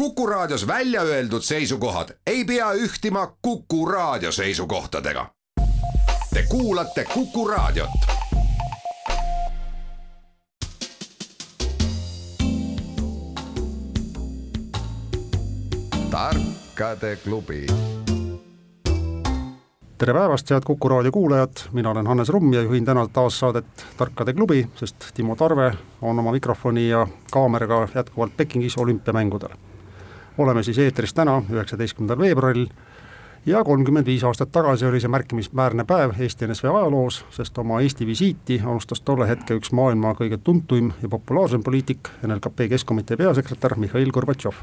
Kuku Raadios välja öeldud seisukohad ei pea ühtima Kuku Raadio seisukohtadega. Te kuulate Kuku Raadiot. tarkade klubi tere päevast, head Kuku raadio kuulajad, mina olen Hannes Rumm ja juhin täna taas saadet Tarkade klubi, sest Timo Tarve on oma mikrofoni ja kaameraga jätkuvalt Pekingis olümpiamängudel. Oleme siis eetris täna, üheksateistkümnendal veebruaril ja kolmkümmend viis aastat tagasi oli see märkimisväärne päev Eesti NSV ajaloos, sest oma Eesti visiiti alustas tolle hetke üks maailma kõige tuntuim ja populaarsem poliitik, NLKP Keskkomitee peasekretär Mihhail Gorbatšov.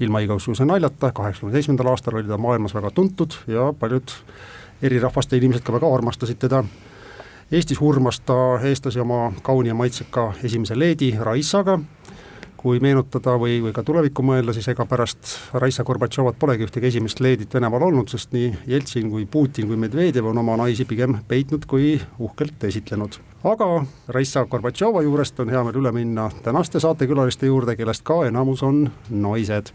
ilma igasuguse naljata, kaheksakümne seitsmendal aastal oli ta maailmas väga tuntud ja paljud eri rahvaste inimesed ka väga armastasid teda. Eestis hurmas ta eestlasi oma kauni ja maitseka esimese leedi Raissaga, kui meenutada või, või ka tulevikku mõelda, siis ega pärast Raissa Gorbatšovat polegi ühtegi esimest leedit Venemaal olnud, sest nii Jeltsin kui Putin kui Medvedjev on oma naisi pigem peitnud kui uhkelt esitlenud. aga Raissa Gorbatšova juurest on hea meel üle minna tänaste saatekülaliste juurde, kellest ka enamus on naised.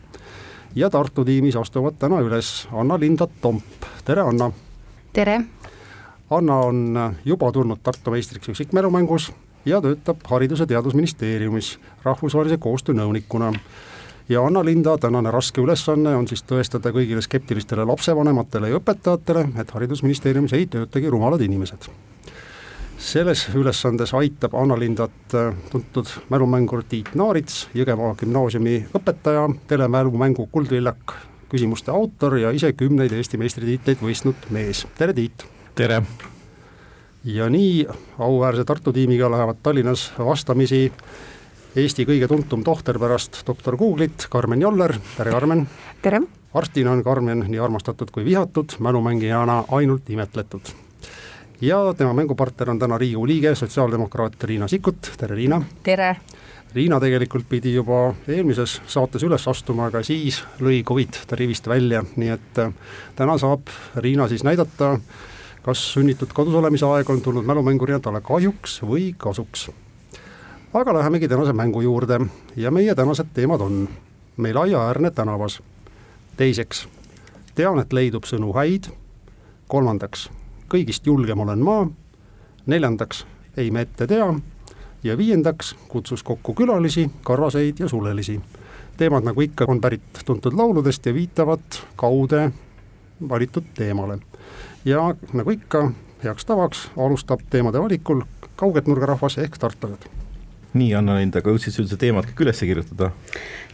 ja Tartu tiimis astuvad täna üles Anna-Linda Tomp, tere Anna! tere! Anna on juba tulnud Tartu meistriks üksikmälumängus ja töötab Haridus- ja Teadusministeeriumis rahvusvahelise koostöö nõunikuna. ja Anna-Linda tänane raske ülesanne on siis tõestada kõigile skeptilistele lapsevanematele ja õpetajatele, et Haridusministeeriumis ei töötagi rumalad inimesed. selles ülesandes aitab Anna-Lindat tuntud mälumängur Tiit Naarits, Jõgeva gümnaasiumi õpetaja, telemälumängu Kuldvillak küsimuste autor ja ise kümneid Eesti meistritiitleid võistnud mees, tere Tiit! tere! Ja nii auväärse Tartu tiimiga lähevad Tallinnas vastamisi Eesti kõige tuntum tohter pärast doktor Google'it, Karmen Joller, tere Karmen! tere! arstina on Karmen nii armastatud kui vihatud, mälumängijana ainult imetletud. ja tema mängupartner on täna Riigikogu liige, sotsiaaldemokraat Riina Sikkut, tere Riina! tere! Riina tegelikult pidi juba eelmises saates üles astuma, aga siis lõi Covid ta rivist välja, nii et äh, täna saab Riina siis näidata, kas sunnitud kodus olemise aeg on tulnud mälumängurina talle kahjuks või kasuks. aga lähemegi tänase mängu juurde ja meie tänased teemad on meil aiaäärne tänavas, teiseks, tean, et leidub sõnu häid, kolmandaks, kõigist julgem olen ma, neljandaks, ei me ette tea ja viiendaks kutsus kokku külalisi, karvaseid ja sulelisi. teemad, nagu ikka, on pärit tuntud lauludest ja viitavad kaude valitud teemale. Ja nagu ikka, heaks tavaks alustab teemade valikul kauget nurgarahvas ehk tartlased nii, Anna-Lind, aga jõudsid sa üldse teemad kõik üles kirjutada?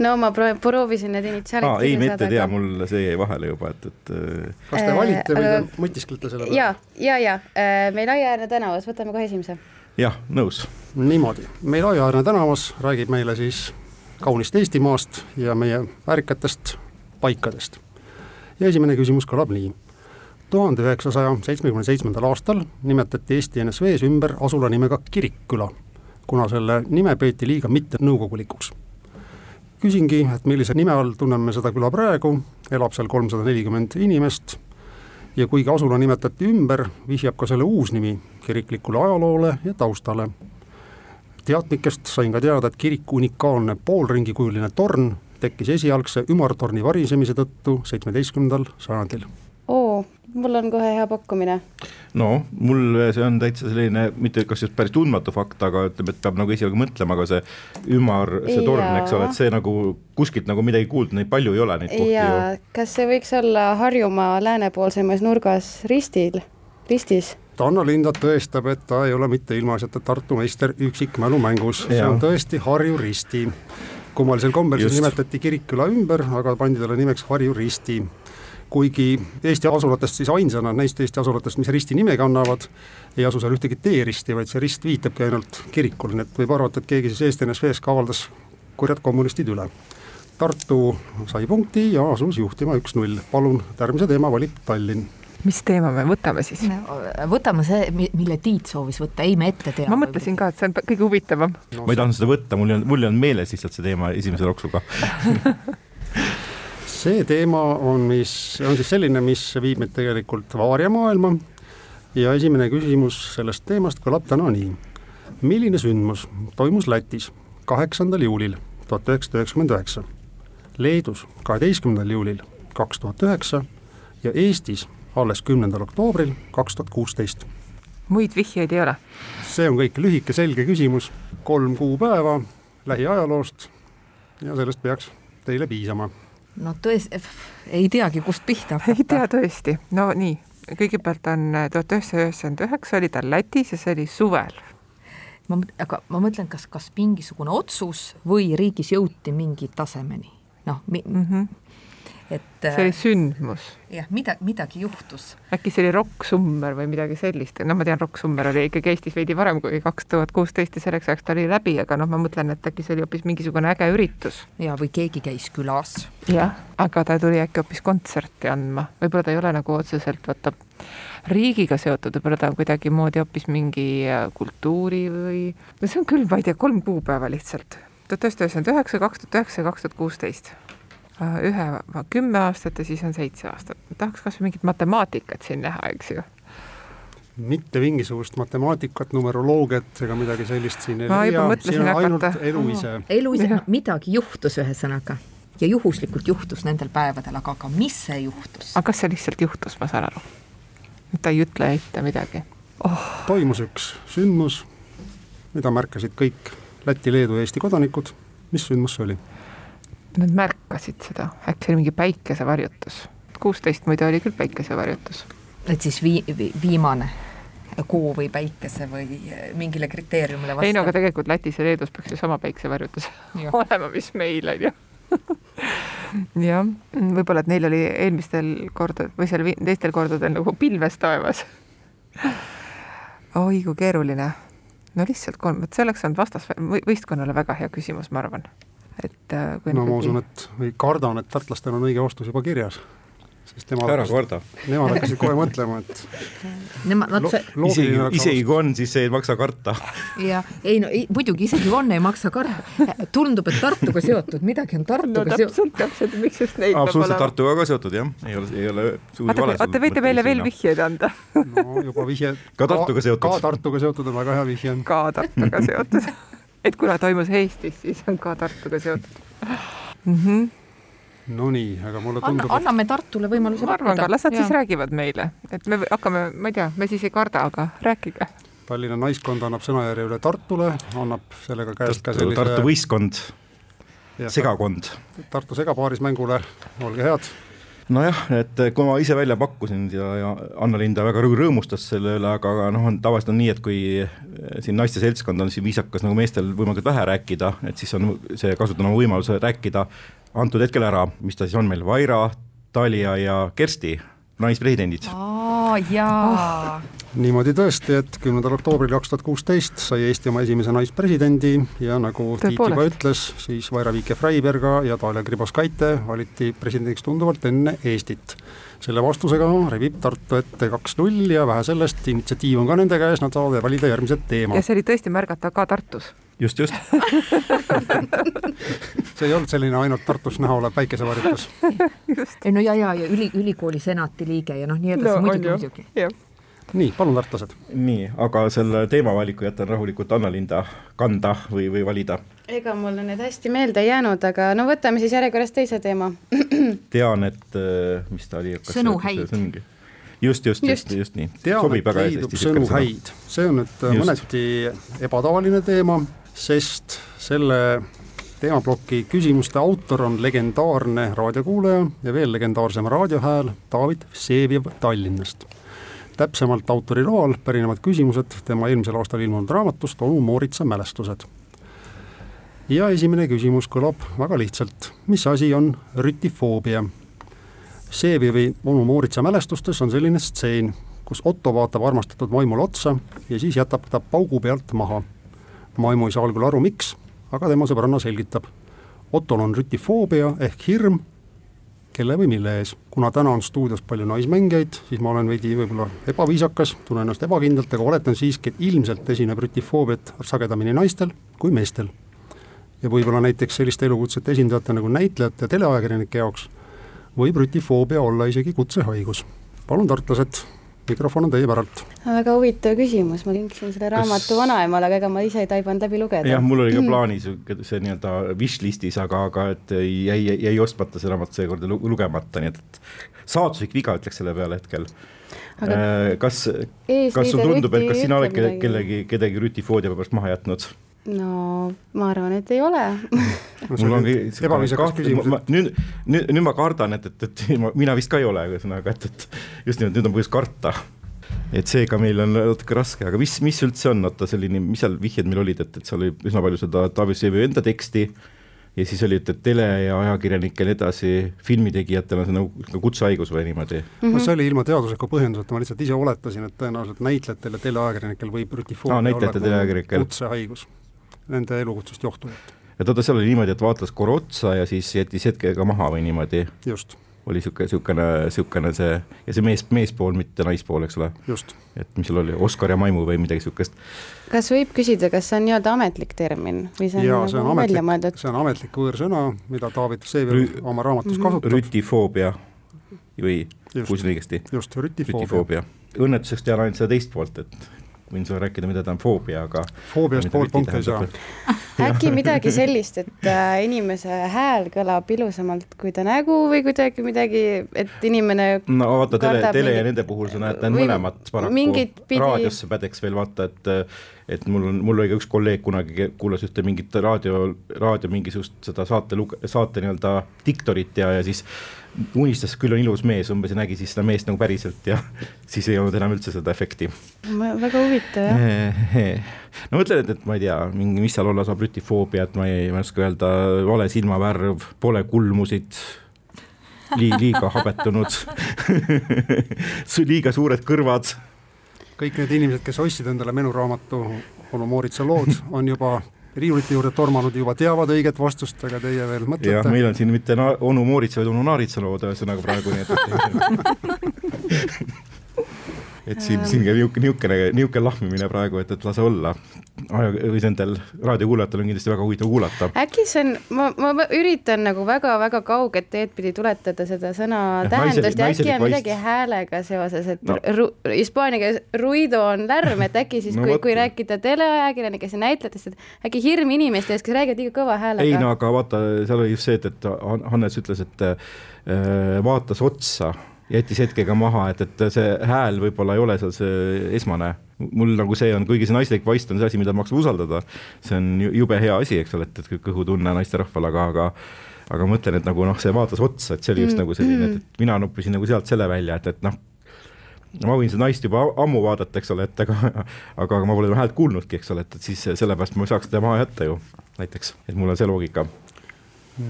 no ma proovisin need initsiaalid aa, ei, me ette tea, mul see jäi vahele juba, et, et kas te valite või te mõtisklete selle peale? ja, ja, ja meil Aiaäärne tänavas, võtame kohe esimese jah, nõus. niimoodi, meil Aiaäärne tänavas räägib meile siis kaunist Eestimaast ja meie väärikatest paikadest. ja esimene küsimus kõlab nii. Tuhande üheksasaja seitsmekümne seitsmendal aastal nimetati Eesti NSV-s ümber asula nimega Kirikküla, kuna selle nime peeti liiga mittenõukogulikuks. küsingi, et millise nime all tunneme seda küla praegu, elab seal kolmsada nelikümmend inimest ja kuigi asula nimetati ümber, vihjab ka selle uus nimi kiriklikule ajaloole ja taustale. teadnikest sain ka teada, et kiriku unikaalne poolringikujuline torn tekkis esialgse ümartorni varisemise tõttu seitsmeteistkümnendal sajandil. Mul on kohe hea pakkumine. no mul see on täitsa selline, mitte kas just päris tundmatu fakt, aga ütleme, et peab nagu esialgu mõtlema, aga see ümar, see torn, eks ole, et see nagu kuskilt nagu midagi kuulda, neid palju ei ole, neid kohti ja, ju. kas see võiks olla Harjumaa läänepoolsemas nurgas ristil, ristis? Anna Linda tõestab, et ta ei ole mitte ilmaasjata Tartu meister üksikmälumängus, see on tõesti Harju Risti. kummalisel kombel siis nimetati Kirikküla ümber, aga pandi talle nimeks Harju Risti. Kuigi Eesti asulatest siis ainsana, neist Eesti asulatest, mis risti nime kannavad, ei asu seal ühtegi teeristi, vaid see rist viitabki ainult kirikule, nii et võib arvata, et keegi siis Eesti NSV-s ka avaldas kurjad kommunistid üle. Tartu sai punkti ja asus juhtima üks-null, palun, järgmise teema valib Tallinn mis teema me võtame siis? võtame see, mille Tiit soovis võtta, ei me ette tea. ma mõtlesin ka, et see on kõige huvitavam no,. ma ei tahtnud seda võtta, mul ei olnud, mul ei olnud meeles lihtsalt see teema esimese loksuga see teema on, mis on siis selline, mis viib meid tegelikult Vaaria maailma ja esimene küsimus sellest teemast kõlab täna nii. milline sündmus toimus Lätis kaheksandal juulil tuhat üheksasada üheksakümmend üheksa? Leedus kaheteistkümnendal juulil kaks tuhat üheksa ja Eestis alles kümnendal oktoobril kaks tuhat kuusteist. muid vihjeid ei ole? see on kõik lühike selge küsimus, kolm kuupäeva lähiajaloost ja sellest peaks teile piisama. No tõesti, ei teagi, kust pihta hakata. ei tea tõesti, no nii, kõigepealt on tuhat üheksasada üheksakümmend üheksa oli ta Lätis ja see oli suvel. ma, aga ma mõtlen, kas, kas mingisugune otsus või riigis jõuti mingi tasemeni, noh mi, mm, -hmm. Et see oli sündmus. jah, mida, midagi juhtus. äkki see oli Rock Summer või midagi sellist, no ma tean, Rock Summer oli ikkagi Eestis veidi varem kui kaks tuhat kuusteist ja selleks ajaks ta oli läbi, aga noh, ma mõtlen, et äkki see oli hoopis mingisugune äge üritus. ja, või keegi käis külas. jah, aga ta tuli äkki hoopis kontserti andma, võib-olla ta ei ole nagu otseselt vaata riigiga seotud, võib-olla ta on kuidagimoodi hoopis mingi äh, kultuuri või, no see on küll, ma ei tea, kolm kuupäeva lihtsalt. tuhat üheksasada üheksakümmend üheksa, kaks tuhat üheksa ja kaks tuhat kuusteist ühe, kümme aastat ja siis on seitse aastat. tahaks kasvõi mingit matemaatikat siin näha, eks ju mitte mingisugust matemaatikat, numeroloogiat ega midagi sellist siin ei leia, siin on ainult elu ise. elu ise, midagi juhtus ühesõnaga ja juhuslikult juhtus nendel päevadel, aga, aga mis see juhtus? aga kas see lihtsalt juhtus, ma saan aru? ta ei ütle ette midagi oh.. toimus üks sündmus, mida märkasid kõik Läti, Leedu ja Eesti kodanikud. mis sündmus see oli? Nad märkasid seda, äkki see oli mingi päikesevarjutus. kuusteist muide oli küll päikesevarjutus. et siis vii-, vi, viimane kuu või päikese või mingile kriteeriumile vastav? ei no aga tegelikult Lätis ja Leedus peaks ju sama päikesevarjutus olema, mis meil on ju jah, võib-olla, et neil oli eelmistel kordadel või seal teistel kordadel nagu pilves taevas oi kui keeruline. no lihtsalt kolm, vot see oleks olnud vastas võistkonnale väga hea küsimus, ma arvan et äh, kui no ma usun, et või kardan, et tartlastel on õige vastus juba kirjas. sest nemad ära karda. Nemad hakkasid kohe mõtlema, et Nemad, nad see isegi, isegi kui on, siis ei maksa karta. ja ei no ei, muidugi isegi kui on, ei maksa karta. tundub, et Tartuga seotud, midagi on Tartuga no, seotud. täpselt, miks just neid absoluutselt Tartuga ka seotud jah, ei ole, ei ole vaata, te võite meile veel vihjeid anda no juba vihje. ka Tartuga seotud. ka Tartuga seotud on väga hea vihje. ka Tartuga seotud et kuna toimus Eestis, siis on ka Tartuga seotud mm. -hmm. Nonii, aga mulle tundub Anna, anname Tartule võimaluse ma arvan ka, las nad siis räägivad meile, et me hakkame, ma ei tea, me siis ei karda, aga rääkige. Tallinna naiskond annab sõnajärje üle Tartule, annab sellega käest ka sellise Tartu võistkond, segakond. Tartu segapaarismängule, olge head nojah, et kui ma ise välja pakkusin ja, ja Anna-Linda väga rõõmustas selle üle, aga, aga noh, on tavaliselt on nii, et kui siin naiste seltskond on siin viisakas nagu meestel võimalikult vähe rääkida, et siis on see, kasutan oma võimaluse rääkida antud hetkel ära, mis ta siis on meil, Vaira, Talia ja Kersti, naispresidendid. aa jaa oh niimoodi tõesti, et kümnendal oktoobril kaks tuhat kuusteist sai Eesti oma esimese naispresidendi ja nagu Tiit juba ütles, siis Vaira-Viike Freiberga ja Dalia Grybauskaite valiti presidendiks tunduvalt enne Eestit. selle vastusega rebib Tartu ette kaks-null ja vähe sellest, initsiatiiv on ka nende käes, nad saavad valida järgmised teemad. ja see oli tõesti märgata ka Tartus just, just see ei olnud selline ainult Tartus näha olev päikesevarjutus. ei no ja, ja, ja üli, ülikooli senati liige ja noh, nii edasi no,, muidugi, muidugi nii, palun, tartlased. nii, aga selle teemavaliku jätan rahulikult Anna-Linda kanda või, või valida. ega mulle need hästi meelde ei jäänud, aga no võtame siis järjekorras teise teema. tean, et äh, mis ta oli? sõnu häid. just, just, just, just nii. tean, et leidub sõnu häid, see on nüüd äh, just. mõneti ebatavaline teema, sest selle teemaploki küsimuste autor on legendaarne raadiokuulaja ja veel legendaarsem raadiohääl David Vseviov Tallinnast täpsemalt autori loal pärinevad küsimused tema eelmisel aastal ilmunud raamatust Onu Mooritsa mälestused. ja esimene küsimus kõlab väga lihtsalt, mis asi on rütifoobia? Vsevivi Onu Mooritsa mälestustes on selline stseen, kus Otto vaatab armastatud maimule otsa ja siis jätab ta paugu pealt maha. maimu ei saa algul aru, miks, aga tema sõbranna selgitab. Ottol on rütifoobia ehk hirm kelle või mille ees. kuna täna on stuudios palju naismängijaid, siis ma olen veidi võib-olla ebaviisakas, tunnen ennast ebakindlalt, aga oletan siiski, et ilmselt esineb rütifoobiat sagedamini naistel kui meestel. ja võib-olla näiteks selliste elukutsete esindajate nagu näitlejate ja teleajakirjanike jaoks võib rütifoobia olla isegi kutsehaigus. palun, tartlased, mikrofon on teie päralt. väga huvitav küsimus, ma kinksin selle raamatu Kas... vanaemale, aga ega ma ise ei taibanud läbi lugeda. jah, mul oli ka plaanis see nii-öelda wishlist'is, aga, aga et jäi, jäi, ostmata see raamat seekord ja lugemata, nii et, et saatuslik viga, ütleks selle peale hetkel aga äh, kas, kas sulle tundub, et kas sina oled kellegi, kedagi rütifoobia pärast maha jätnud? No ma arvan, et ei ole mul ongi ebaviisakas küsimus. nüüd, nüüd, nüüd ma kardan, et, et, et ma, mina vist ka ei ole, ühesõnaga, et, et just nimelt nüüd on põhjust karta. et seega meil on natuke raske, aga mis, mis üldse on, oota selline, mis seal vihjed meil olid, et, et seal oli üsna palju seda Taavi Seebi enda teksti ja siis oli, et, et tele- ja ajakirjanikel edasi, filmitegijatel on see nagu, nagu kutsehaigus või niimoodi mm? -hmm. no see oli ilma teadusliku põhjenduseta, ma lihtsalt ise oletasin, et tõenäoliselt näitlejatel ja teleajakirjanikel võib rütifoobia no, olla kutsehaigus nende elukutsest johtuvalt. et oota, seal oli niimoodi, et vaatas korra otsa ja siis jättis hetkega maha või niimoodi? just. oli niisugune, niisugune, niisugune see ja see mees, meespool, mitte naispool, eks ole? just. et mis seal oli, Oskar ja Maimu või midagi niisugust? kas võib küsida, kas see on nii-öelda ametlik termin või see on Jaa, see on nagu ametlik, välja mõeldud? see on ametlik võõrsõna, mida David Vseviov Rü oma raamatus kasutab. rütifoobia või, kuulsin õigesti? just, rütifoobia, rütifoobia.. õnnetuseks tean ainult seda teist poolt, et võin sulle rääkida, mida ta on foobia, aga foobiast pool punkti ei saa. äkki midagi sellist, et äh, inimese hääl kõlab ilusamalt kui ta nägu või kuidagi midagi, et inimene no vaata, tele, tele ja nende puhul sa näed mõlemat paraku, pidi... raadiosse pädeks veel vaata, et et mul on, mul oli ka üks kolleeg kunagi kuulas ühte mingit raadio, raadio mingisugust seda saate saate nii-öelda diktorit ja, ja siis unistas, küll on ilus mees umbes ja nägi siis seda meest nagu päriselt ja siis ei olnud enam üldse seda efekti. väga huvitav jah. no mõtlen, et, et ma ei tea, mingi, mis seal olla saab, rütifoobia, et ma ei, ma ei oska öelda, vale silmavärv, pole kulmusid lii-, liiga habetunud liiga suured kõrvad. kõik need inimesed, kes ostsid endale menuraamatu Onu Mooritsa lood, on juba riiulite juurde tormanud juba teavad õiget vastust, aga teie veel mõtlete? jah, meil on siin mitte na-, onu Mooritsa, vaid onu Naaritsa lood ühesõnaga praegu, nii et et siin, siin käib niisugune, niisugune, niisugune lahmimine praegu, et, et lase olla. või nendel raadiokuulajatel on kindlasti väga huvitav kuulata. äkki see on, ma, ma üritan nagu väga-väga kauget teed pidi tuletada seda sõna ja, tähendust ja äkki on midagi vaist. häälega seoses, et no. hispaania keeles ruido on lärm, et äkki siis no,, kui, kui rääkida teleajakirjanikest ja näitlejatest, et äkki hirm inimeste ees, kes räägivad liiga kõva häälega. ei no aga vaata, seal oli just see, et, et Hannes ütles, et äh, vaatas otsa jättis hetkega maha, et, et see hääl võib-olla ei ole seal see esmane. mul nagu see on, kuigi see naislik vaist on see asi, mida maksab usaldada, see on jube hea asi, eks ole, et, et kõhutunne naisterahval, aga, aga aga ma mõtlen, et nagu noh, see vaatas otsa, et see oli just mm, nagu selline, et, et mina noppisin nagu sealt selle välja, et, et noh, ma võin seda naist juba ammu vaadata, eks ole, et aga, aga ma pole tema häält kuulnudki, eks ole, et, et siis sellepärast ma saaks teda maha jätta ju näiteks, et mul on see loogika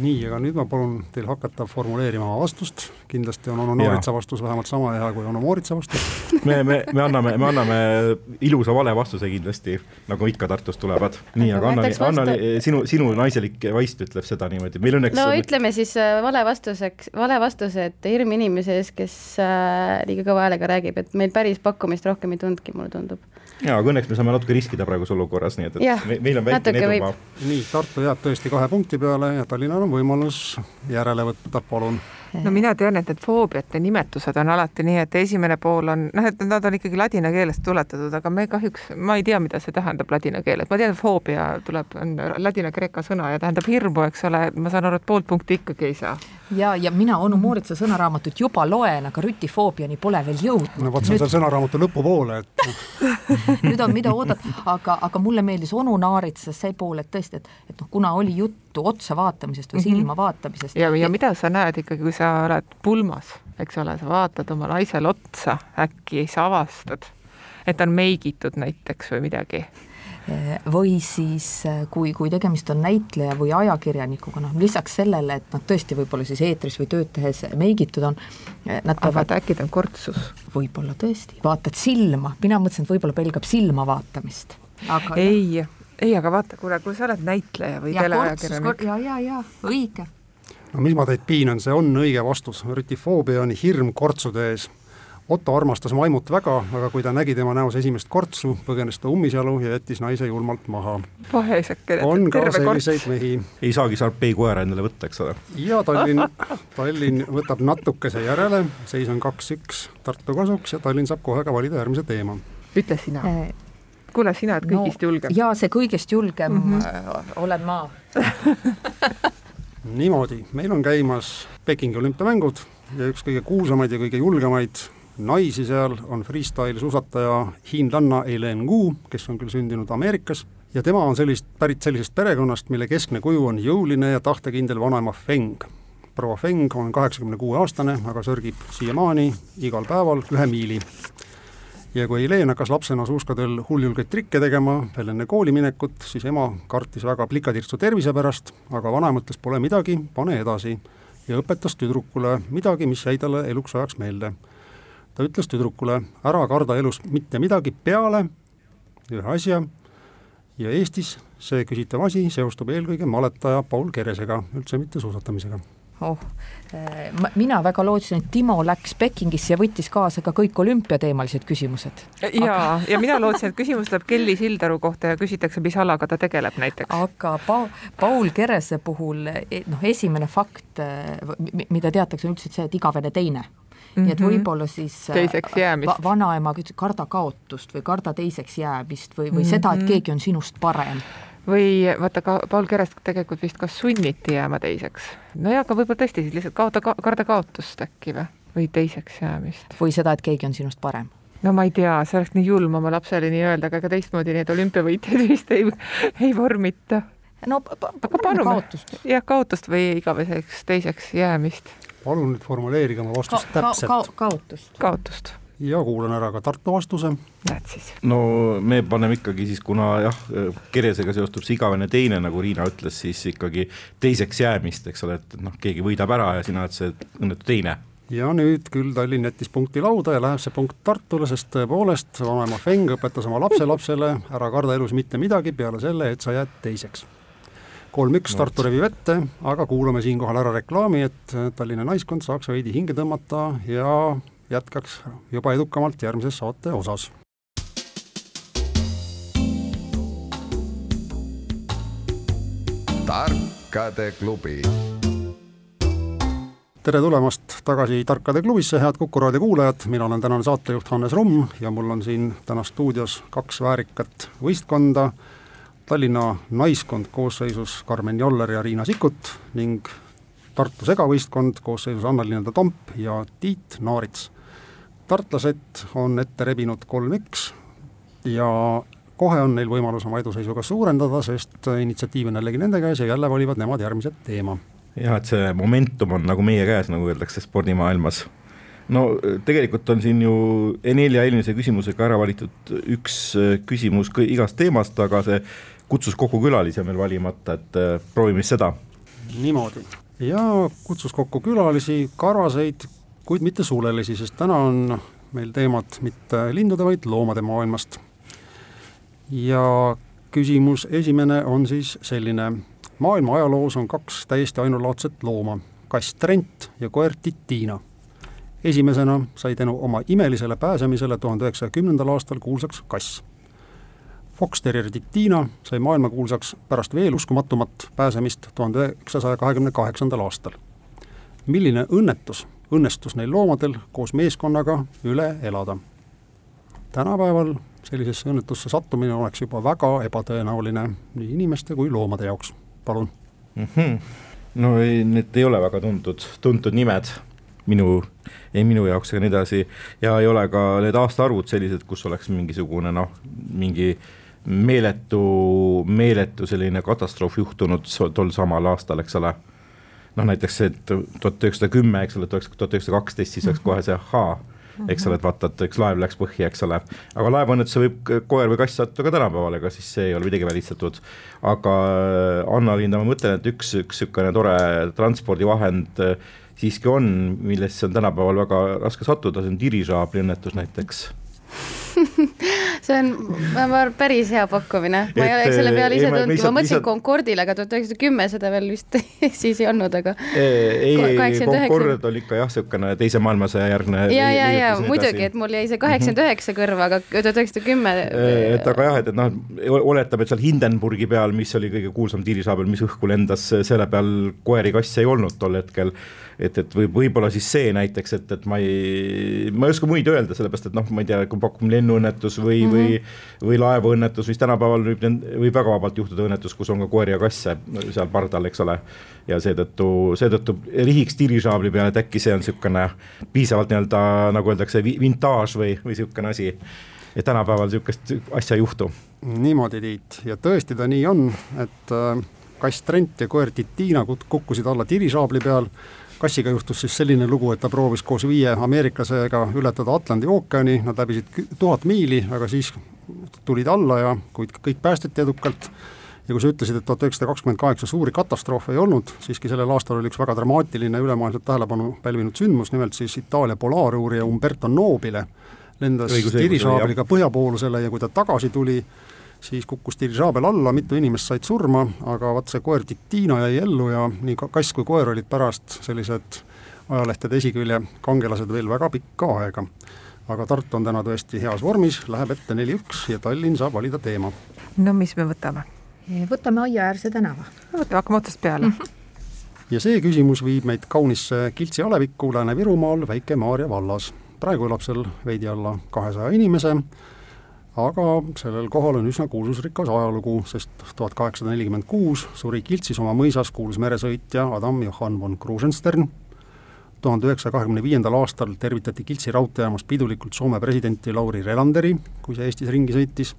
nii, aga nüüd ma palun teil hakata formuleerima oma vastust, kindlasti on onu Nooritsa vastus vähemalt sama hea kui onu Mooritsa vastus. Me, me, me anname, me anname ilusa vale vastuse kindlasti, nagu ikka Tartust tulevad. nii, aga Annali, Annali, sinu, sinu naiselik vaist ütleb seda niimoodi, meil õnneks no ütleme siis äh, vale vastuseks, vale vastuse, et hirm inimese ees, kes äh, liiga kõva häälega räägib, et meil päris pakkumist rohkem ei tulnudki, mulle tundub jaa, aga õnneks me saame natuke riskida praeguses olukorras, nii et, et ja, me, meil on väikene edumaa. nii, Tartu jääb tõesti kahe punkti peale ja Tallinnal on võimalus järele võtta, palun no mina tean, et need foobiate nimetused on alati nii, et esimene pool on noh, et nad on ikkagi ladina keelest tuletatud, aga me kahjuks, ma ei tea, mida see tähendab ladina keeles, ma tean, foobia tuleb, on ladina-kreeka sõna ja tähendab hirmu, eks ole, ma saan aru, et poolt punkti ikkagi ei saa. ja, ja mina onu Mooritsa sõnaraamatut juba loen, aga rütifoobiani pole veel jõudnud. no vot, see on seal sõnaraamatu lõpupoole, et nüüd on, mida oodata, aga, aga mulle meeldis onu Naaritsas see pool, et tõesti, et, et noh, kuna oli juttu otsa vaatamisest või mm -hmm. silma vaatamisest. ja, ja mida sa näed ikkagi, kui sa oled pulmas, eks ole, sa vaatad oma naisele otsa, äkki sa avastad, et ta on meigitud näiteks või midagi või siis kui, kui tegemist on näitleja või ajakirjanikuga, noh lisaks sellele, et nad tõesti võib-olla siis eetris või tööd tehes meigitud on, nad peavad äkki ta on kortsus? võib-olla tõesti, vaatad silma, mina mõtlesin, et võib-olla pelgab silma vaatamist. aga ei, ei, aga vaata, kuule, kui sa oled näitleja või teleajakirjanik. ja, ja, ja õige no mis ma teid piinan, see on õige vastus, rütifoobia on hirm kortsude ees. Otto armastas Maimut väga, aga kui ta nägi tema näos esimest kortsu, põgenes ta ummisjalu ja jättis naise julmalt maha. vaesekene, on ka selliseid mehi. ei saagi Sarpei koera endale võtta, eks ole. ja Tallinn, Tallinn võtab natukese järele, seis on kaks-üks Tartu kasuks ja Tallinn saab kohe ka valida järgmise teema. ütle sina äh, kuule, sina oled kõigist no, julgem. jaa, see kõigest julgem mm -hmm. olen ma niimoodi, meil on käimas Pekingi olümpiamängud ja üks kõige kuulsamaid ja kõige julgemaid naisi seal on freestyle suusataja hiinlanna Eileen Gu, kes on küll sündinud Ameerikas ja tema on sellist, pärit sellisest perekonnast, mille keskne kuju on jõuline ja tahtekindel vanaema Feng. proua Feng on kaheksakümne kuue aastane, aga sörgib siiamaani igal päeval ühe miili ja kui Helen hakkas lapsena suuskadel hulljulgeid trikke tegema veel enne kooli minekut, siis ema kartis väga plikatirtsu tervise pärast, aga vanaema ütles, pole midagi, pane edasi. ja õpetas tüdrukule midagi, mis jäi talle eluks ajaks meelde. ta ütles tüdrukule, ära karda elus mitte midagi peale ühe asja ja Eestis see küsitav asi seostub eelkõige maletaja Paul Keresega, üldse mitte suusatamisega oh, ma, mina väga lootsin, et Timo läks Pekingisse ja võttis kaasa ka kõik olümpiateemalised küsimused. ja aga..., ja mina lootsin, et küsimus tuleb Kelly Sildaru kohta ja küsitakse, mis alaga ta tegeleb näiteks. aga pa-, Paul Kerese puhul e, noh, esimene fakt, mida teatakse, on üldse see, et igavene teine Mm -hmm. nii et mhm. võib-olla siis teiseks jäämist va, vanaema karda kaotust või karda teiseks jäämist või, või mm -hmm. seda, et keegi on sinust parem või vaata ka Paul Kerest tegelikult vist ka sunniti jääma teiseks. nojah, aga võib-olla tõesti siis lihtsalt kaota ka,, karda kaotust äkki või, või teiseks jäämist. või seda, et keegi on sinust parem no ma ei tea, see oleks nii julm oma lapsele nii öelda, aga ega teistmoodi neid olümpiavõitjaid vist ei, ei vormita. no aga palume kaotust. jah, kaotust või igaveseks teiseks jäämist. palun nüüd formuleerige oma vastust ka, täpselt ka,. Ka, kaotust. kaotust ja kuulan ära ka Tartu vastuse. näed siis. no me paneme ikkagi siis, kuna jah, Keresega seostub see igavene teine, nagu Riina ütles, siis ikkagi teiseks jäämist, eks ole, et noh, keegi võidab ära ja sina oled see õnnetu teine ja nüüd küll Tallinn jättis punkti lauda ja läheb see punkt Tartule, sest tõepoolest vanaema Feng õpetas oma lapselapsele ära karda elus mitte midagi peale selle, et sa jääd teiseks. kolm-üks Tartu revib ette, aga kuulame siinkohal ära reklaami, et Tallinna naiskond saaks veidi hinge tõmmata ja jätkaks juba edukamalt järgmises saate osas. tarkade klubi. Tere tulemast tagasi Tarkade klubisse, head Kuku raadio kuulajad, mina olen tänane saatejuht Hannes Rumm ja mul on siin täna stuudios kaks väärikat võistkonda, Tallinna naiskond koosseisus Karmen Joller ja Riina Sikkut ning Tartu segavõistkond koosseisus Anna-Linda Tomp ja Tiit Naarits tartlased on ette rebinud kolm-üks ja kohe on neil võimalus oma eduseisu ka suurendada, sest initsiatiiv on jällegi nende käes ja jälle valivad nemad järgmise teema. jah, et see momentum on nagu meie käes, nagu öeldakse spordimaailmas. no tegelikult on siin ju nelja eelmise küsimusega ära valitud üks küsimus igast teemast, aga see kutsus kokku külalisi on veel valimata, et äh, proovime seda. niimoodi ja kutsus kokku külalisi, karvaseid kuid mitte sulelisi, sest täna on meil teemad mitte lindude, vaid loomade maailmast. ja küsimus esimene on siis selline, maailma ajaloos on kaks täiesti ainulaadset looma, kass Trent ja koer Titina. esimesena sai tänu oma imelisele pääsemisele tuhande üheksasaja kümnendal aastal kuulsaks kass. Fox Terrier Titina sai maailmakuulsaks pärast veel uskumatumat pääsemist tuhande üheksasaja kahekümne kaheksandal aastal. milline õnnetus õnnestus neil loomadel koos meeskonnaga üle elada. tänapäeval sellisesse õnnetusse sattumine oleks juba väga ebatõenäoline nii inimeste kui loomade jaoks, palun mm. -hmm. no ei, need ei ole väga tuntud, tuntud nimed minu, ei minu jaoks ega nii edasi ja ei ole ka need aastaarvud sellised, kus oleks mingisugune noh, mingi meeletu, meeletu selline katastroof juhtunud tol samal aastal, eks ole noh, näiteks see, et tuhat üheksasada kümme, eks ole, tuhat üheksasada kaksteist, siis oleks kohe see ahaa, eks ole, et vaata, et üks laev läks põhja, eks ole. aga laevaõnnetuse võib koer või kass sattuda ka tänapäeval, ega siis see ei ole midagi välistatud. aga äh, Anna-Linda, ma mõtlen, et üks, üks niisugune tore transpordivahend äh, siiski on, millesse on tänapäeval väga raske sattuda, see on dirižaabli õnnetus näiteks see on, ma arvan, päris hea pakkumine, ma ei oleks selle peale ise tulnudki, ma mõtlesin lihtsalt... Concordile, aga tuhat üheksasada kümme seda veel vist siis ei olnud, aga. ei, Concord oli ikka jah, niisugune teise maailmasõja järgne. ja, ja, ja muidugi, et mul jäi see kaheksakümmend üheksa kõrva, aga tuhat üheksasada kümme. et aga jah, et, et noh, oletame, et seal Hindenburgi peal, mis oli kõige kuulsam tiirisaabel, mis õhku lendas, selle peal koeri-kasse ei olnud tol hetkel et, et võib, võib-olla siis see näiteks, et, et ma ei, ma ei oska muid öelda, sellepärast et noh, ma ei tea, kui pakume lennuõnnetus või mm, -hmm. või, või laevaõnnetus, mis tänapäeval võib, võib väga vabalt juhtuda õnnetus, kus on ka koeri ja kasse seal pardal, eks ole. ja seetõttu, seetõttu rihiks dirižaabli peale, et äkki see on niisugune piisavalt nii-öelda nagu öeldakse, vintaaž või, või niisugune asi et tänapäeval niisugust asja ei juhtu. niimoodi, Tiit, ja tõesti ta nii on, et äh, kass Trent ja koer Titina kukkusid alla tirisaabli peal kassiga juhtus siis selline lugu, et ta proovis koos viie ameeriklasega ületada Atlandi ookeani, nad läbisid tuhat miili, aga siis tulid alla ja kuid kõik päästeti edukalt. Ja kui sa ütlesid, et tuhat üheksasada kakskümmend kaheksa suuri katastroofe ei olnud, siiski sellel aastal oli üks väga dramaatiline ülemaailmset tähelepanu pälvinud sündmus, nimelt siis Itaalia polaaruurija Umberto Nobile lendas tirisaabliga põhjapoolusele ja kui ta tagasi tuli, siis kukkus dirižaabel alla, mitu inimest said surma, aga vaat see koer Titina jäi ellu ja nii kass kui koer olid pärast sellised ajalehtede esikülje kangelased veel väga pikka aega. aga Tartu on täna tõesti heas vormis, läheb ette neli-üks ja Tallinn saab valida teema. no mis me võtame? võtame Aiaäärse tänava. võtame, hakkame otsast peale mm. -hmm ja see küsimus viib meid kaunisse Kiltsi alevikku Lääne-Virumaal Väike-Maarja vallas. praegu elab seal veidi alla kahesaja inimese aga sellel kohal on üsna kuulsusrikas ajalugu, sest tuhat kaheksasada nelikümmend kuus suri Kiltsis oma mõisas kuulus meresõitja Adam Johann von Krusenstern, tuhande üheksasaja kahekümne viiendal aastal tervitati Kiltsi raudteejaamas pidulikult Soome presidenti Lauri Relanderi, kui see Eestis ringi sõitis,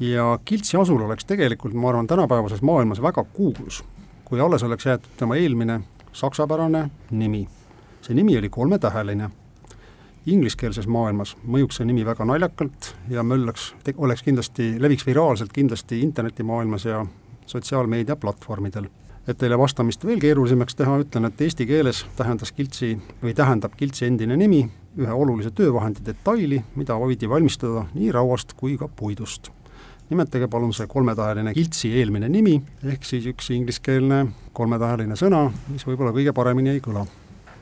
ja Kiltsi asul oleks tegelikult, ma arvan, tänapäevases maailmas väga kuulus, kui alles oleks jäetud tema eelmine saksapärane nimi. see nimi oli kolmetäheline ingliskeelses maailmas mõjuks see nimi väga naljakalt ja möllaks, oleks kindlasti, leviks viraalselt kindlasti internetimaailmas ja sotsiaalmeedia platvormidel. et teile vastamist veel keerulisemaks teha, ütlen, et eesti keeles tähendas kiltsi või tähendab kiltsi endine nimi ühe olulise töövahendi detaili, mida võidi valmistada nii rauast kui ka puidust. nimetage palun see kolmetaheline kiltsi eelmine nimi, ehk siis üks ingliskeelne kolmetaheline sõna, mis võib-olla kõige paremini ei kõla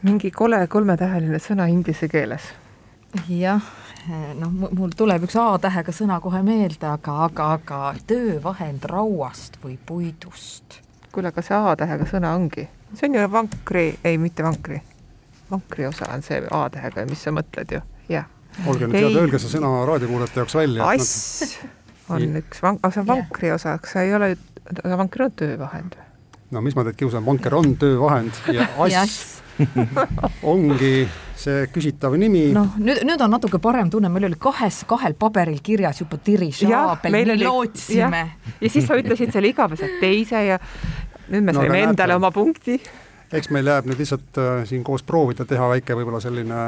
mingi kole kolmetäheline sõna inglise keeles. jah, noh, mul tuleb üks A-tähega sõna kohe meelde, aga, aga, aga töövahend rauast või puidust. kuule, aga see A-tähega sõna ongi, see on ju vankri, ei, mitte vankri, vankri osa on see A-tähega, mis sa mõtled ju, jah. olge nüüd head, öelge see sõna raadiokuulajate jaoks välja. ass on üks vank-, aga see on vankri osa, kas see ei ole, vanker on töövahend või? no mis ma teid kiusan, vanker on töövahend ja ass ongi see küsitav nimi. noh, nüüd, nüüd on natuke parem tunne, meil oli kahes, kahel paberil kirjas juba dirižaabel, me oli, lootsime. ja siis sa ütlesid selle igaveselt teise ja nüüd me no, saime endale näete. oma punkti. eks meil jääb nüüd lihtsalt äh, siin koos proovida teha väike võib-olla selline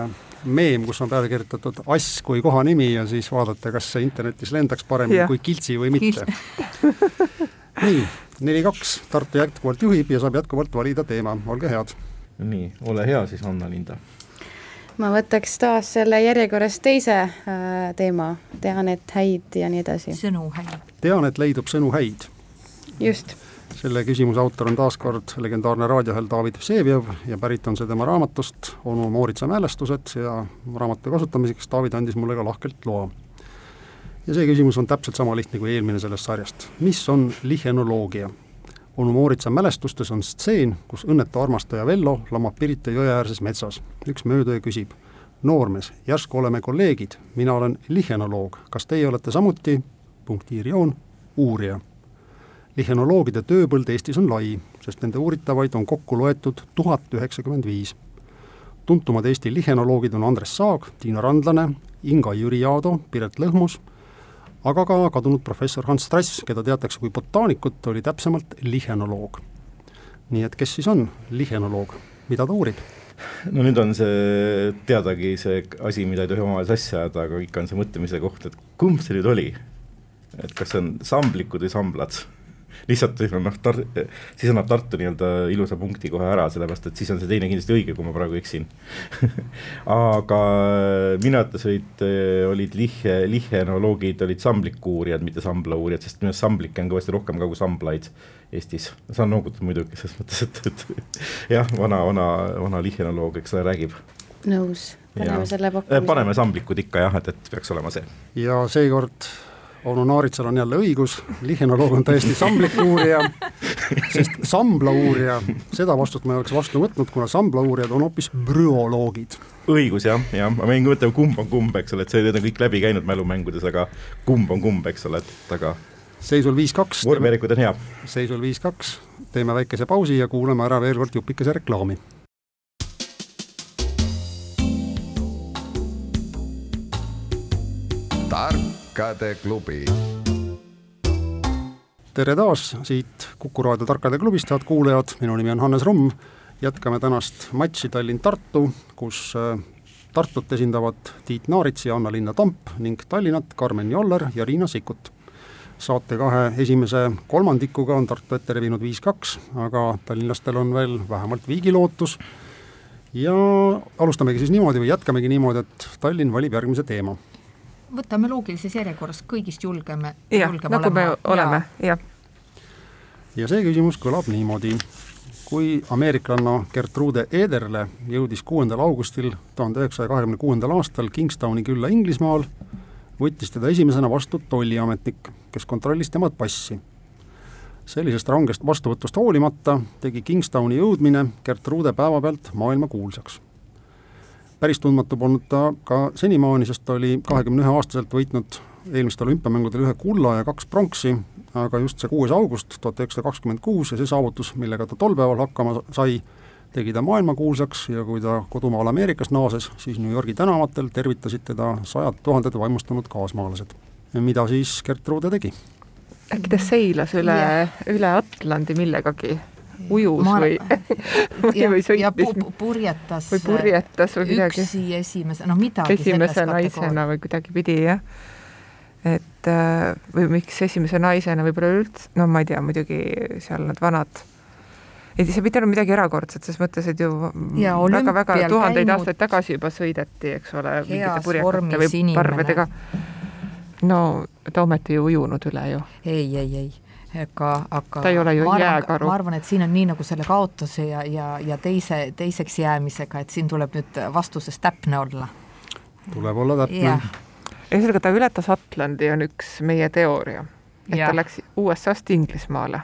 meem, kus on peale kirjutatud ass kui kohanimi ja siis vaadata, kas see internetis lendaks paremini kui kiltsi või mitte nii, neli-kaks, Tartu jätkuvalt juhib ja saab jätkuvalt valida teema, olge head nii, ole hea siis, Anna-Linda. ma võtaks taas selle järjekorras teise äh, teema, tean, et häid ja nii edasi. sõnu häid. tean, et leidub sõnu häid. just. selle küsimuse autor on taas kord legendaarne raadiohääl David Vseviov ja pärit on see tema raamatust onu Mooritsa mälestused ja raamatu kasutamiseks David andis mulle ka lahkelt loa ja see küsimus on täpselt sama lihtne kui eelmine sellest sarjast. mis on lihenoloogia? Onu Mooritsa mälestustes on stseen, kus õnnetu armastaja Vello lamab Pirita jõe äärses metsas. üks mööduja küsib, noormees, järsku oleme kolleegid, mina olen lihenoloog, kas teie olete samuti, punktiirjoon, uurija. lihenoloogide tööpõld Eestis on lai, sest nende uuritavaid on kokku loetud tuhat üheksakümmend viis. tuntumad Eesti lihenoloogid on Andres Saag, Tiina Randlane, Inga Jüri Aado, Piret Lõhmus aga ka kadunud professor Hans Strass, keda teatakse kui botaanikut, oli täpsemalt lihenoloog. nii et kes siis on lihenoloog, mida ta uurib? no nüüd on see teadagi see asi, mida ei tohi omavahel sassi ajada, aga ikka on see mõtlemise koht, et kumb see nüüd oli? et kas see on samblikud või samblad? Lihtsalt siis on noh, Tar-, siis annab Tartu nii-öelda ilusa punkti kohe ära, sellepärast et siis on see teine kindlasti õige, kui ma praegu eksin aga minu arvates olid, olid lihe, lihenoloogid olid samblikuurijad, mitte samblauurijad, sest minu arust samblikke on kõvasti rohkem ka kui samblaid Eestis. saan noogutada muidugi, selles mõttes, et, et jah, vana, vana, vana lihenoloog, eks ole, räägib. nõus, paneme selle pakkumise. paneme samblikud ikka jah, et, et peaks olema see. ja seekord onu Naaritsal on jälle õigus, lihenoloog on täiesti samblik uurija, sest sambla uurija, seda vastust ma ei oleks vastu võtnud, kuna sambla uurijad on hoopis brüoloogid. õigus jah, jah, ma võin mõtelda, kumb on kumb, eks ole, et see, need on kõik läbi käinud mälumängudes, aga kumb on kumb, eks ole, et aga seisul viis-kaks. vormijärjekud on hea. seisul viis-kaks, teeme väikese pausi ja kuulame ära veel kord jupikese reklaami tarkade klubi. tere taas siit Kuku raadio Tarkade klubist, head kuulajad, minu nimi on Hannes Rumm. jätkame tänast matši Tallinn-Tartu, kus äh, Tartut esindavad Tiit Naarits ja Anna-Linna Tamp ning Tallinnat Karmen Joller ja Riina Sikkut. saate kahe esimese kolmandikuga on Tartu ette rebinud viis-kaks, aga tallinlastel on veel vähemalt viigilootus ja alustamegi siis niimoodi või jätkamegi niimoodi, et Tallinn valib järgmise teema võtame loogilises järjekorras, kõigist julgeme. jah, nagu me oleme, jah. ja see küsimus kõlab niimoodi. kui ameeriklanna Gertrude Ederle jõudis kuuendal augustil tuhande üheksasaja kahekümne kuuendal aastal Kingstowni külla Inglismaal, võttis teda esimesena vastu tolliametnik, kes kontrollis tema passi. sellisest rangest vastuvõtust hoolimata tegi Kingstowni jõudmine Gertrude päevapealt maailmakuulsaks päris tundmatu polnud ta ka senimaani, sest ta oli kahekümne ühe aastaselt võitnud eelmistel olümpiamängudel ühe kulla ja kaks pronksi, aga just see kuues august tuhat üheksasada kakskümmend kuus ja see saavutus, millega ta tol päeval hakkama sai, tegi ta maailmakuulsaks ja kui ta kodumaal Ameerikas naases, siis New Yorgi tänavatel tervitasid teda sajad tuhanded vaimustunud kaasmaalased. mida siis Gertrude tegi? äkki ta seilas üle, üle Atlandi millegagi? Ujus ma... või või, või sõitis pu purjetas või purjetas või midagi. üksi esimese, no midagi esimese naisena või kuidagipidi jah. et äh, või miks esimese naisena võib-olla üldse, no ma ei tea, muidugi seal need vanad ei, see ei pidanud midagi erakordset, ses mõttes, et ju väga-väga tuhandeid käinud... aastaid tagasi juba sõideti, eks ole, mingite purjekate või parvedega. no ta ometi ju ujunud üle ju. ei, ei, ei aga, aga ta ei ole ju jääkaru. ma arvan, et siin on nii nagu selle kaotuse ja, ja, ja teise, teiseks jäämisega, et siin tuleb nüüd vastuses täpne olla. tuleb olla täpne. ühesõnaga, ta ületas Atlandi, on üks meie teooria, et ja. ta läks USA-st Inglismaale.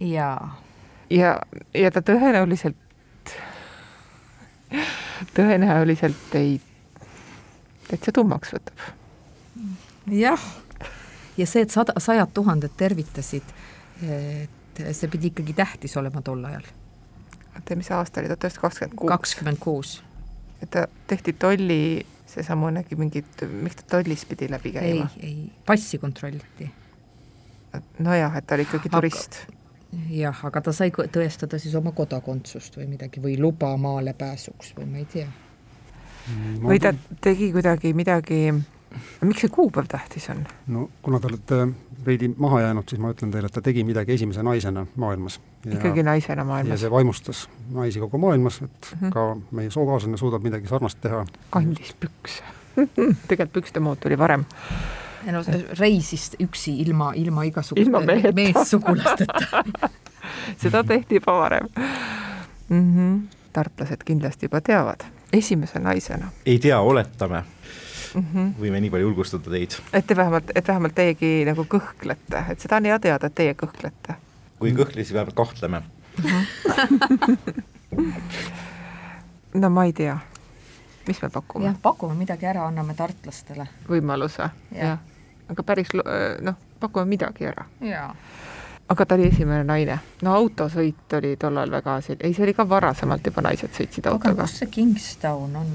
jaa. ja, ja ta tõenäoliselt, tõenäoliselt ei, täitsa tummaks võtab. jah ja see, et sada, sajad tuhanded tervitasid, et see pidi ikkagi tähtis olema tol ajal. oota, mis aasta oli, tuhat üheksasada kakskümmend kuus? kakskümmend kuus. et ta tehti tolli, seesamunegi mingit, miks ta tollis pidi läbi käima? ei, ei, passi kontrolliti. nojah, et ta oli ikkagi turist aga jah, aga ta sai tõestada siis oma kodakondsust või midagi või luba maale pääsuks või ma ei tea. või ta tegi kuidagi midagi miks see kuupäev tähtis on? no kuna te olete veidi maha jäänud, siis ma ütlen teile, et ta tegi midagi esimese naisena maailmas. ikkagi naisena maailmas? ja see vaimustas naisi kogu maailmas, et mm -hmm. ka meie sookaaslane suudab midagi sarnast teha. kandis pükse tegelikult pükste mood tuli varem. no reisis üksi ilma, ilma igasuguste meessugulasteta seda tehti juba varem mm. -hmm. tartlased kindlasti juba teavad, esimese naisena. ei tea, oletame mm -hmm. võime nii palju julgustada teid. et te vähemalt, et vähemalt teiegi nagu kõhklete, et seda on hea teada, et teie kõhklete. kui ei kõhkle, siis vähemalt kahtleme. -hmm. no ma ei tea, mis me pakume? jah, pakume midagi ära, anname tartlastele. võimaluse ja., jah. aga päris noh, pakume midagi ära. jaa aga ta oli esimene naine. no autosõit oli tollal väga, ei, see oli ka varasemalt juba naised sõitsid autoga. aga kus see Kingstown on?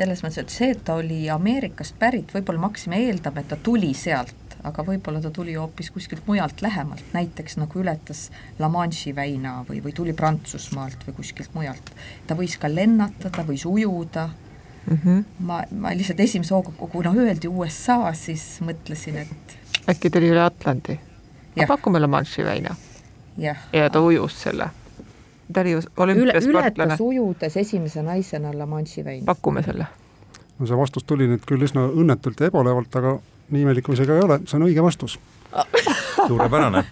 Selles mõttes, et see, et ta oli Ameerikast pärit, võib-olla me hakkasime eeldama, et ta tuli sealt, aga võib-olla ta tuli hoopis kuskilt mujalt lähemalt, näiteks nagu ületas La Manche'i väina või, või tuli Prantsusmaalt või kuskilt mujalt. ta võis ka lennata, ta võis ujuda mm. -hmm. ma, ma lihtsalt esimese hooga, kuna öeldi USA, siis mõtlesin, et äkki tuli üle Atlandi? pakume La Manche'i väina. ja ta ujus selle. Ta oli ju olümpiasportlane. ületas ujudes esimese naisena La Manche'i väina. pakume selle. no see vastus tuli nüüd küll üsna õnnetult ja ebalevalt, aga nii imelik kui see ka ei ole, see on õige vastus suurepärane.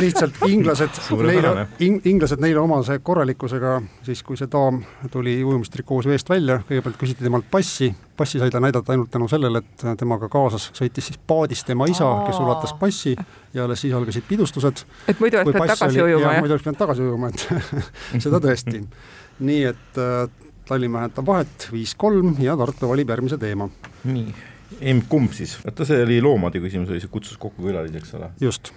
lihtsalt inglased, neile, inglased neile omase korralikkusega, siis kui see daam tuli ujumistrikoos veest välja, kõigepealt küsiti temalt passi, passi sai ta näidata ainult tänu sellele, et temaga kaasas sõitis siis paadis tema isa, kes ulatas passi ja alles siis algasid pidustused. et muidu oleks pidanud tagasi ujuma, jah? muidu oleks pidanud tagasi ujuma, et seda tõesti. nii et äh, Tallinn vähendab vahet viis-kolm ja Tartu valib järgmise teema. nii emb-kumb siis, vaata see oli loomade küsimus, oli see kutsus kokku külalisi, eks ole? just.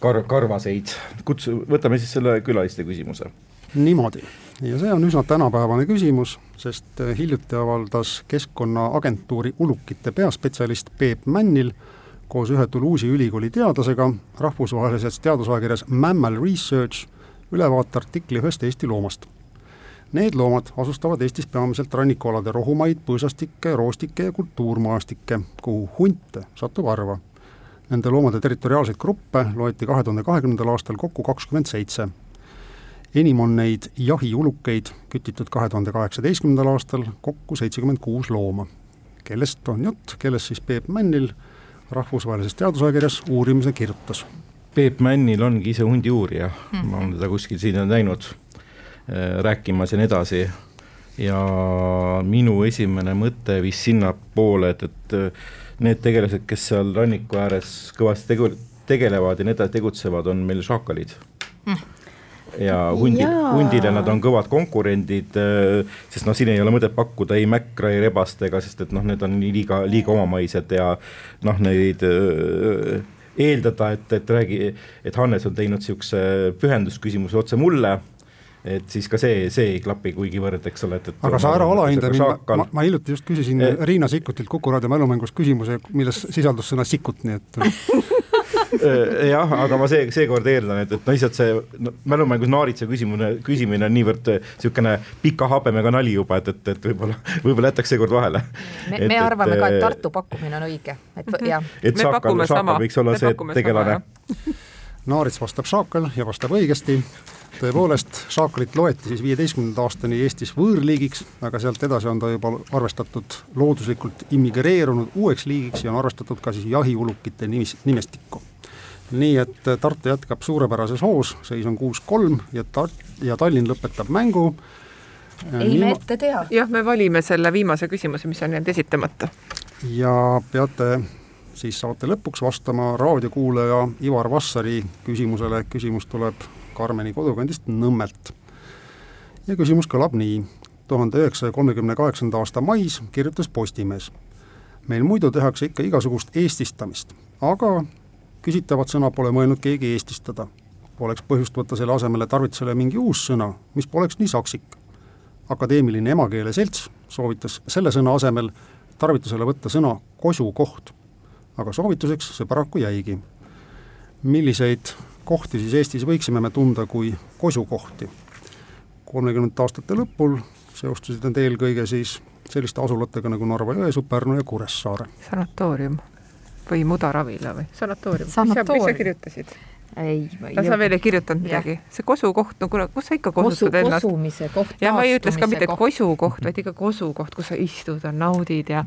Kar-, karvaseid, kutsu, võtame siis selle külaliste küsimuse. niimoodi, ja see on üsna tänapäevane küsimus, sest äh, hiljuti avaldas Keskkonnaagentuuri ulukite peaspetsialist Peep Männil koos ühe Toulouse'i ülikooli teadlasega rahvusvahelises teadusajakirjas Mammal Research ülevaate artikli ühest Eesti loomast Need loomad asustavad Eestis peamiselt rannikualade rohumaid, põõsastikke, roostikke ja kultuurmaastikke, kuhu hunte satub harva. Nende loomade territoriaalseid gruppe loeti kahe tuhande kahekümnendal aastal kokku kakskümmend seitse. enim on neid jahiulukeid kütitud kahe tuhande kaheksateistkümnendal aastal kokku seitsekümmend kuus looma. kellest on jutt, kellest siis Peep Männil rahvusvahelises teadusajakirjas uurimise kirjutas. Peep Männil ongi ise hundiuurija mm, -hmm. ma olen teda kuskil siin näinud rääkimas ja nii edasi. ja minu esimene mõte viis sinnapoole, et, et äh, need tegelased, kes seal ranniku ääres kõvasti tegu-, tegelevad ja nii edasi tegutsevad, on meil šaakalid mm. Ja hundi, hundile nad on kõvad konkurendid, äh, sest noh, siin ei ole mõtet pakkuda ei mäkra, ei rebast ega, sest et noh, need on liiga, liiga omamaised ja noh, neid eeldada, et, et räägi, et Hannes on teinud niisuguse pühendusküsimuse otse mulle et siis ka see, see ei klapi kuigivõrd, eks ole, et, et aga sa ära alahinda mind, ma, ma, hiljuti just küsisin e Riina Sikkutilt Kuku raadio mälumängus küsimuse, milles sisaldus sõna Sikkut, nii et äh, jah, aga ma see, seekord eeldan, et, et no lihtsalt see no, mälumängus naaritsa küsimine, küsimine on niivõrd niisugune pika habemega nali juba, et, et, et võib-olla, võib-olla jätaks seekord vahele. me, me arvame ka, et Tartu pakkumine on õige, et mhm. jah. et Šaakal, Šaakal võiks olla see tegelane. Naarits vastab Šaakal ja vastab õigesti tõepoolest, šaakalit loeti siis viieteistkümnenda aastani Eestis võõrliigiks, aga sealt edasi on ta juba arvestatud looduslikult immigreerunud uueks liigiks ja on arvestatud ka siis jahiulukite nimis, nimestikku. nii et Tartu jätkab suurepärases hoos, seis on kuus-kolm ja ta-, ja Tallinn lõpetab mängu. ei Niima..., me ette tea. jah, me valime selle viimase küsimuse, mis on jäänud esitamata. ja peate siis saate lõpuks vastama raadiokuulaja Ivar Vassari küsimusele, küsimus tuleb Karmeni kodukandist Nõmmelt. ja küsimus kõlab nii, tuhande üheksasaja kolmekümne kaheksanda aasta mais kirjutas Postimees. meil muidu tehakse ikka igasugust eestistamist, aga küsitavat sõna pole mõelnud keegi eestistada. Poleks põhjust võtta selle asemele tarvitusele mingi uus sõna, mis poleks nii saksik. akadeemiline emakeele selts soovitas selle sõna asemel tarvitusele võtta sõna kosukoht. aga soovituseks see paraku jäigi. milliseid kohti siis Eestis võiksime me tunda kui kosukohti. kolmekümnendate aastate lõpul seostusid need eelkõige siis selliste asulatega nagu Narva-Jõesuu, Pärnu ja Kuressaare. sanatoorium või Mudaravila või sanatoorium, mis sa kirjutasid? Ei. sa veel ei kirjutanud midagi, see kosukoht, no kuule, kus sa ikka kosutad Kosu, ennast? kosumise koht. ja ma ei ütleks ka mitte kosukoht, vaid ikka kosukoht, kus sa istud ja naudid ja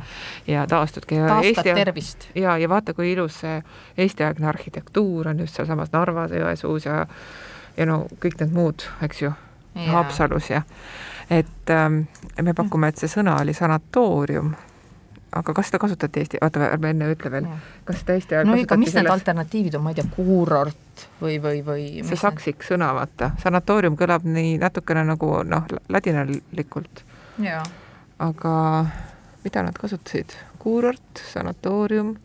ja taastudki. taastad Eesti, tervist. ja, ja vaata, kui ilus see Eesti-aegne arhitektuur on just sealsamas Narvas ja Jõesuus ja ja no kõik need muud, eks ju, Haapsalus ja et ähm, me pakume, et see sõna oli sanatoorium aga kas seda kasutati Eesti, oota, ärme enne ütle veel, kas seda Eesti ajal no ega mis selles... need alternatiivid on, ma ei tea, kuurort või, või, või see saksik sõna, vaata, sanatoorium kõlab nii natukene nagu noh, ladinalikult. aga mida nad kasutasid, kuurort, sanatoorium,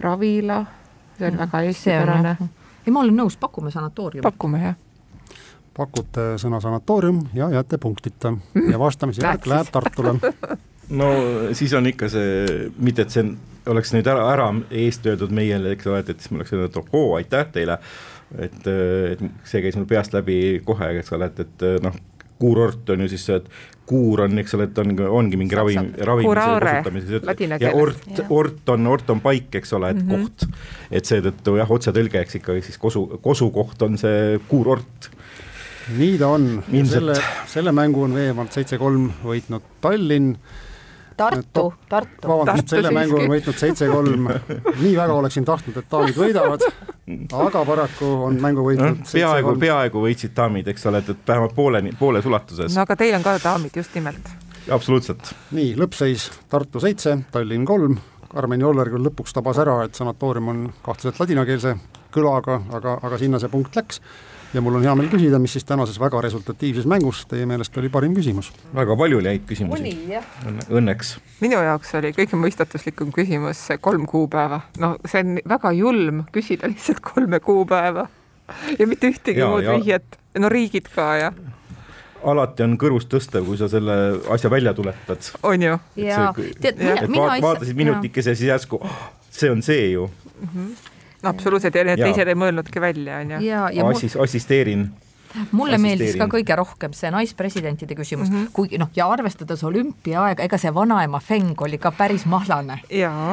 ravila, see on mm, väga eestipärane. ei, ma olen nõus, pakume sanatooriumi. pakume, jah. Pakute sõna sanatoorium ja jääte punktita. Ja vastamise järg läheb Tartule no siis on ikka see, mitte et see oleks nüüd ära, ära eest öeldud meile, eks ole, et, et siis ma oleks öelnud, et ohoo, aitäh teile, et, et see käis mul peast läbi kohe, eks ole, et, et noh, kuurort on ju siis see, et kuur on, eks ole, et on, ongi mingi ravim, kasutamiseks. ja ort, ort on, ort on paik, eks ole, et mm -hmm. koht. et seetõttu jah, otsetõlge, eks ikkagi siis kosu, kosukoht on see kuurort. Nii ta on, selle, selle mängu on veemalt seitse-kolm võitnud Tallinn Tartu, Tartu. vabandust, selle mängu on võitnud seitse-kolm, nii väga oleksin tahtnud, et daamid võidavad, aga paraku on mängu võitnud no, peaaegu, peaaegu võitsid daamid, eks ole, et, et vähemalt pooleni, pooles ulatuses. no aga teil on ka daamid, just nimelt. absoluutselt. nii, lõppseis Tartu seitse, Tallinn kolm, Karmen Joller küll lõpuks tabas ära, et sanatoorium on kahtlaselt ladinakeelse kõlaga, aga, aga sinna see punkt läks ja mul on hea meel küsida, mis siis tänases väga resultatiivses mängus teie meelest oli parim küsimus? väga palju oli häid küsimusi. Õnneks. minu jaoks oli kõige mõistatuslikum küsimus see kolm kuupäeva, no see on väga julm küsida lihtsalt kolme kuupäeva ja mitte ühtegi ja, muud ja... vihjet, no riigid ka ja alati on kõrvust tõstev, kui sa selle asja välja tuletad. on ju? jaa, tead, mina vaatasid minutikese ja siis järsku oh, see on see ju mm. -hmm absoluutselt ja need teised ei mõelnudki välja, on ju. Assis-, assisteerin mulle meeldis ka kõige rohkem see naispresidentide küsimus mm, -hmm. kuigi noh, ja arvestades olümpiaaega, ega see vanaema Feng oli ka päris mahlane.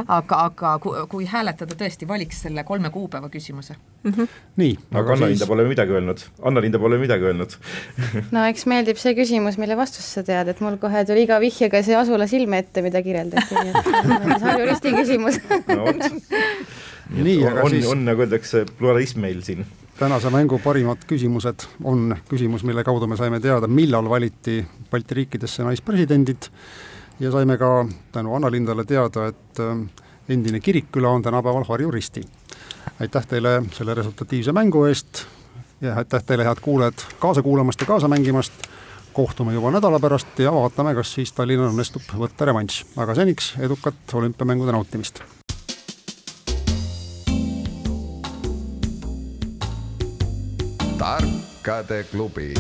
aga, aga kui, kui hääletada, tõesti valiks selle kolme kuupäeva küsimuse mm. -hmm. nii. aga Anna-Linda siis... pole midagi öelnud, Anna-Linda pole midagi öelnud no eks meeldib see küsimus, mille vastust sa tead, et mul kohe tuli iga vihjega see asula silme ette, mida kirjeldati, nii et see on juristi küsimus no, nii, aga on, siis on, nagu öeldakse, pluralism meil siin. tänase mängu parimad küsimused on küsimus, mille kaudu me saime teada, millal valiti Balti riikidesse naispresidendid ja saime ka tänu Anna-Lindale teada, et äh, endine Kirikküla on tänapäeval Harju Risti. aitäh teile selle resultatiivse mängu eest ja aitäh teile, head kuulajad, kaasa kuulamast ja kaasa mängimast, kohtume juba nädala pärast ja vaatame, kas siis Tallinnal õnnestub võtta revanš, aga seniks edukat olümpiamängude nautimist tarkade klubi